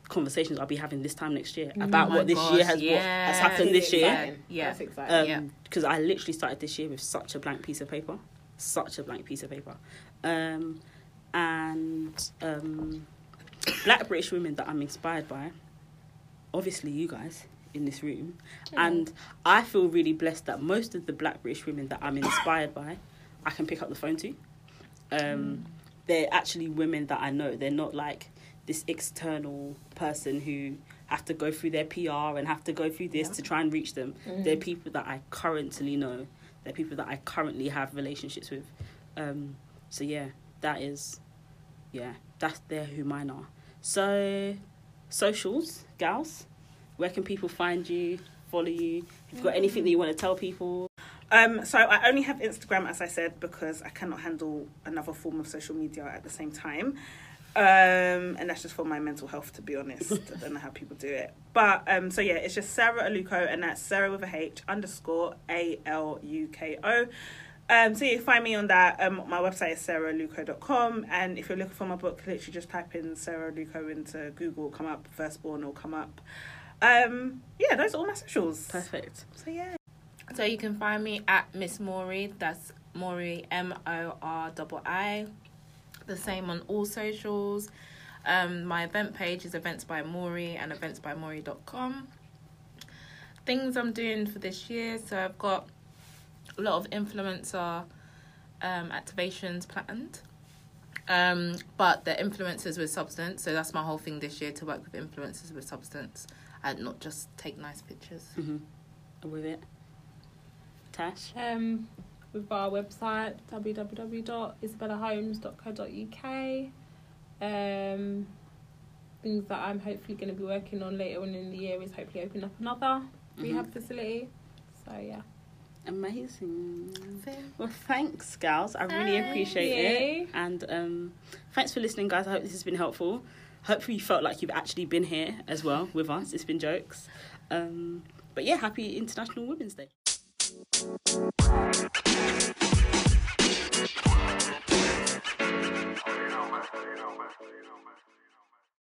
conversations I'll be having this time next year about Oh what this gosh, year has what has happened this year Yeah. That's exciting. um Yeah. because I literally started this year with such a blank piece of paper, such a blank piece of paper, um, and um, black British women that I'm inspired by, obviously you guys in this room, and I feel really blessed that most of the black British women that I'm inspired by, I can pick up the phone to. Um, They're actually women that I know. They're not like this external person who have to go through their PR and have to go through this to try and reach them. They're people that I currently know. They're people that I currently have relationships with. Um, so yeah, that is, yeah, that's they're who mine are. So, socials, gals, where can people find you, follow you? If you've got anything that you want to tell people, Um, so I only have Instagram, as I said, because I cannot handle another form of social media at the same time. Um, and that's just for my mental health, to be honest. I don't know how people do it. But um, so yeah, it's just Sarah Aluko, and that's Sarah with a H underscore A L U K O. Um, so you find me on that. Um, my website is saraluko.com. And if you're looking for my book, literally just type in Sarah Luco into Google, come up, Firstborn will come up. Um, yeah, those are all my socials. perfect. So yeah. So you can find me at Miss Maury. That's Maury M O R I I. The same on all socials. Um, my event page is Events by Maury and eventsbymaury.com. Things I'm doing for this year. So I've got a lot of influencer um, activations planned. Um, but the influencers with substance. So that's my whole thing this year to work with influencers with substance and not just take nice pictures. hmm With it, Tash. Um, we've got our website www.isabellahomes.co.uk. Um, things that I'm hopefully going to be working on later on in the year is hopefully open up another rehab facility. So yeah, Amazing. Fair. Well, thanks, gals. I really appreciate you. it. And um, thanks for listening, guys. I hope this has been helpful. Hopefully, you felt like you've actually been here as well with us. It's been jokes. Um, but yeah, happy International Women's Day.